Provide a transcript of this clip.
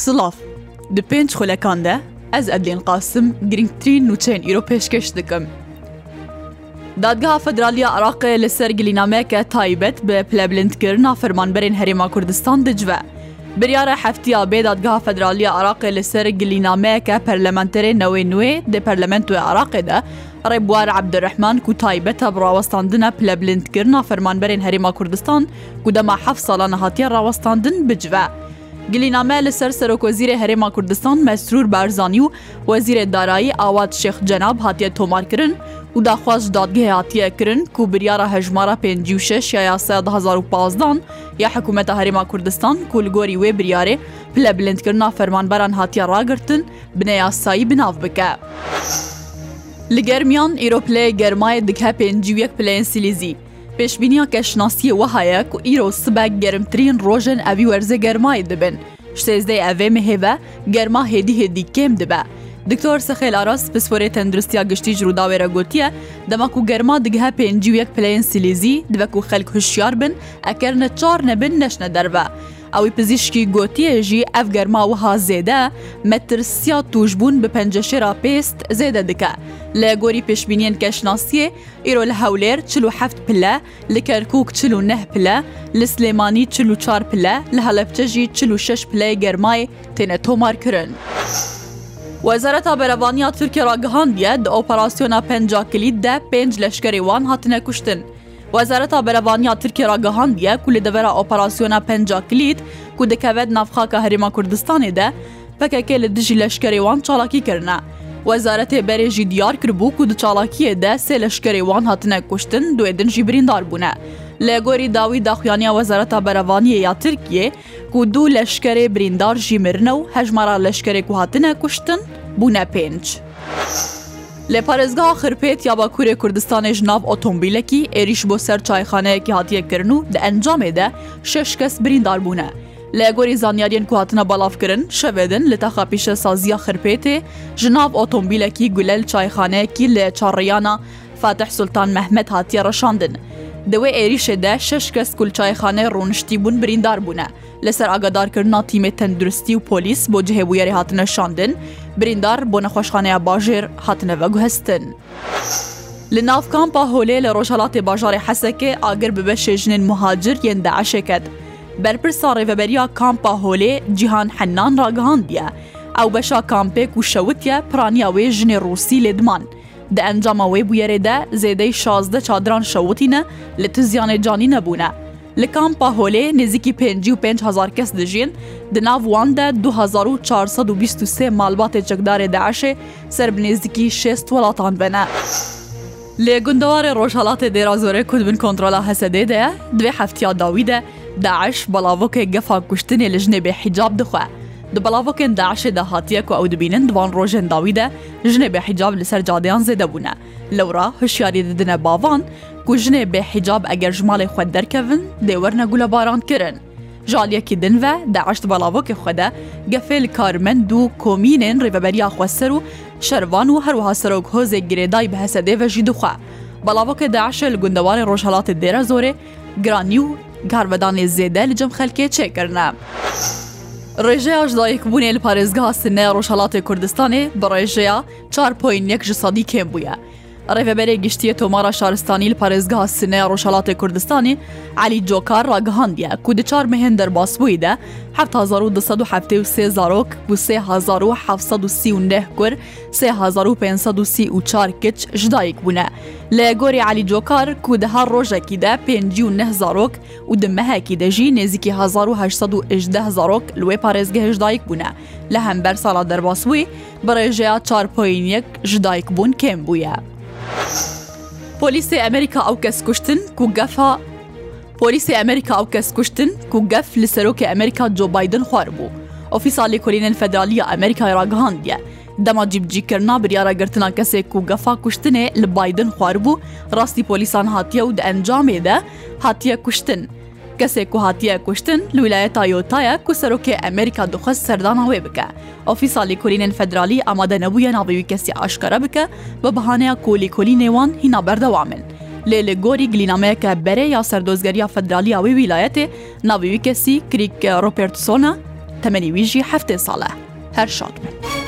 Silav Di pênc xulekan de ez edlên qasim girngtirîn nûçeyên îro pêşkeş dikim. Dadgeha Federaliya Iraqê li ser gilînameke taybet bi plebilindkirina firmanberên Herêma Kurdistan dicive. Biryara heftiya bêdadgeha Federaliya Iraqê li ser gilînameyeke perlementerê newê nuê dê Parlamentoya Iraqê de Rêbwar Ebderrehman ku taybeta bi rawestandina plebilindkirina firmanberên Herêma Kurdistan ku dema hef salan hatiye rawestandin bicive. گلینامە لەسەر سەرۆکۆزیرە هەرێما کوردستان مەسرور بارزانانی و وەزیرە دارایی ئاوات شێخ جەناب هاتیە تۆمارکردن و داخواست دادگەهێ هاتیەکردن و بریارە هەژمارە 56 1950 یا حکوومەتە هەرێما کوردستان کولگۆری وێ بریارێ پلە بلندکردنا فەرمانبەران هاتیە ڕاگرتن بنەیاسایی بناو بکە. لە گەرمیان ئیرۆپلەیە گەرمایە دکە پێنجویەک پلەن سیلیزی پێشبینیا کەشناسی وەهایە و ئیرۆ سبەك گەرمترین ڕۆژن ئەوی وەرزە گەرمای دەبن. شێزدەی ئەوێ مهێبە گەرما هێدی هێدی کێم دەبە. دکتۆر سەخێل ئاراست پسپۆرێ تەندروستیا گشتی ژووداوێرە گوتیە دەمەک و گەرما دیگهە پێنج و یەک پلەن سیلیزی دوەک و خەلک هوشیار بن ئەکەرنە چار نەبن نەشنە دەربە. ئەوی پزیشکی گوتیەژی ئەف گەرماوەها زێدە مەترسیا توشببوون بە پەنجەشێرا پێست زێدە دکە. لە گۆری پێشبینیان کەشناسیە ئیرۆ لە هەولێر چه پلە لە کەرکک چ نه پلە لە سلێمانی چهار پلە لە هەلەبچەژی چه شش پلەی گەرمای تێنە تۆمارکردن. وەزارەتا بەرەوانیا تورکیا ڕگەهاندە دە ئۆپەراسسیۆنا پنج کلید دە پێنج لەشکری وان هاتنە کوشتن. وەزارەتا بەرەبانیا ترکی ڕگەهاندیە کو لە دەوەرە ئۆپەراسسیۆنا پنج کلیت کو دەکەوێت نافخاکە هەرێما کوردستانی دە پەکەکە لە دژی لەشکەریوان چاڵاکی کردە. وەزارەتێ بەرێژی دیار کردبوو و دچاڵاکیە دە سێ لەشکەریوان هاتنە کوشتن دوێدنژی بریندار بوونە. لە گۆری داوی داخوانیا وەزارەتا بەرەوانیە یا ترکیە کو دوو لەشکەرێ بریندار ژیمرنە و هەژمارا لەشکەرێک و هاتنە کوشتن بوونە پێنج. لە پارێزگا خرپێت یا باکوورێ کوردستانێژ ناو ئۆتۆمبیلەکی ئێریش بۆ سەر چایخانەیەکی هاتیەکردن و دە ئەنجامێدە شش کەس بریندار بوونە. لە گۆری زانیاریان کوهاتنە بەڵافکردن شەوێدن لە تەخاپیشە سازیە خرپێتێ ژناو ئۆتۆمبیلەکی گولەل چایخانەیەکی لە چاڕیانە فاتح سلتان مەحمەد هاتیە ڕەشاندن. دەوێ عێریشێدا شش کەس کولچایخانەی ڕوونشتی بوون بریندار بوونە لەسەر ئاگادارکردنا تیمێ تەندروستی و پۆلیس بۆ جهێبوویری هاتنە شاندن بریندار بۆ نەخۆشخانەیە باژێر هاتنەوە گوهستن. Li nav kampa holê li Rojhelatê bajarê Hesekê agir bibe şêjinên muhacir yên de eşeket. Berpirsa rêveberiya kampa holê Cihan Hennan ragihandiye. Ew beşa kampêk û şewit ye piraniya wê jinê Rûsî lêdman. دە ئەنجامە وێ بویێرێدە زێدەی شازدە چادران شەوتینە لە تو زیانێ جانی نەبوونە. Li kampa holê nêzikî 55 kes dijîn, di nav wan de 2423 malbatê çekdarê deşê ser bi nêzikî 6 welatan vene. Lê gundewarê rojhelatê dêrazorê ku bin kontrola hesedê de ye, divê heftiya dawî de, deeş balavokê gefa kuştinê li jinê bê hicab dixwe. Di belavokên deşê de hatiye ku ew dibînin divan rojên dawî de jinê bêhicab li ser cadeyan zêde bûne. Lewra hişyarî didine bavan ku jinê bêhicab eger ji malê xwe derkevin dêwerne gule baran kirin. Jaliyekî din ve deşt belavokê xwe de gefê li karmend û komînên rêveberiya xweser û şervan û herwiha serok hozê girêdayî bi hesedê ve jî dixwe. Belavokê deşe li gundewarê rojhelatê dêre zorê, giranî û garvedanê zêde li cem xelkê çêkirne. ڕێژەیە ژدایەک بوونێ لە پارێزگا سنە ڕۆژهڵاتی کوردستانی بە ڕێژەیە 4.1 ji sadî kêm bûye. ڕێڤەبەرێ گشتیە تۆمارە شارستانی لە پارێزگا سنەیە ڕۆژەڵاتی کوردستانی علی جۆکار ڕاگەهاندە کو دچار مهێن دەرباسبوویدا 1970 بۆ 3730 کور 3534 کچ ژدایک بوونە لە گۆری علی جۆکار کو دەها ڕۆژێکیدا 59زارۆک و دمەهێکی دەژی نێزیکی 1970 لێ پارێزگە هێژدایک بوونە لە هەمبەر ساڵا دەرباسبووی بەڕێژەیە چارپۆینیەک ژدایک بوون کێم بووە. پۆلیسی ئەمریکا ئەو کەس کوشتن کو گەفا پۆلیسی ئەمریکا ئەو کەس کوشتن کو گەف لە سەرۆکی ئەمریکا جۆبایدن خوار بوو ئۆفیسالی کۆلینن فەدرالیە ئەمریکای ڕگەهاندە دەما جیبجیکردنا بریاراگررتنا کەسێک و گەفا کوشتنێ لە بادن خوار بوو ڕاستی پۆلیسان هاتیە و دە ئەنجامێدە هاتیە کوشتن. کەسێک و هاتیە کوشتن لولایە تایۆتایە کو سەرۆکی ئەمریکا دخست سەردانەوێ بکە ئۆفیسا لێکۆلینێن فەدرالی ئامادە نەبووە ناوێوی کەسی ئاشکەرە بکە بە بەهانەیە کۆلیکۆلی نێوان هینا بەردەوامن. لێ لە گۆری گلینامەیەکە بەرێ یا سەردۆزگەریا فەدرالیاوی ویلایەتێ ناویوی کەسی کریک ڕۆپێرتسۆنە تەمەنی ویژی هەفتێ ساڵە هەر شاد بن.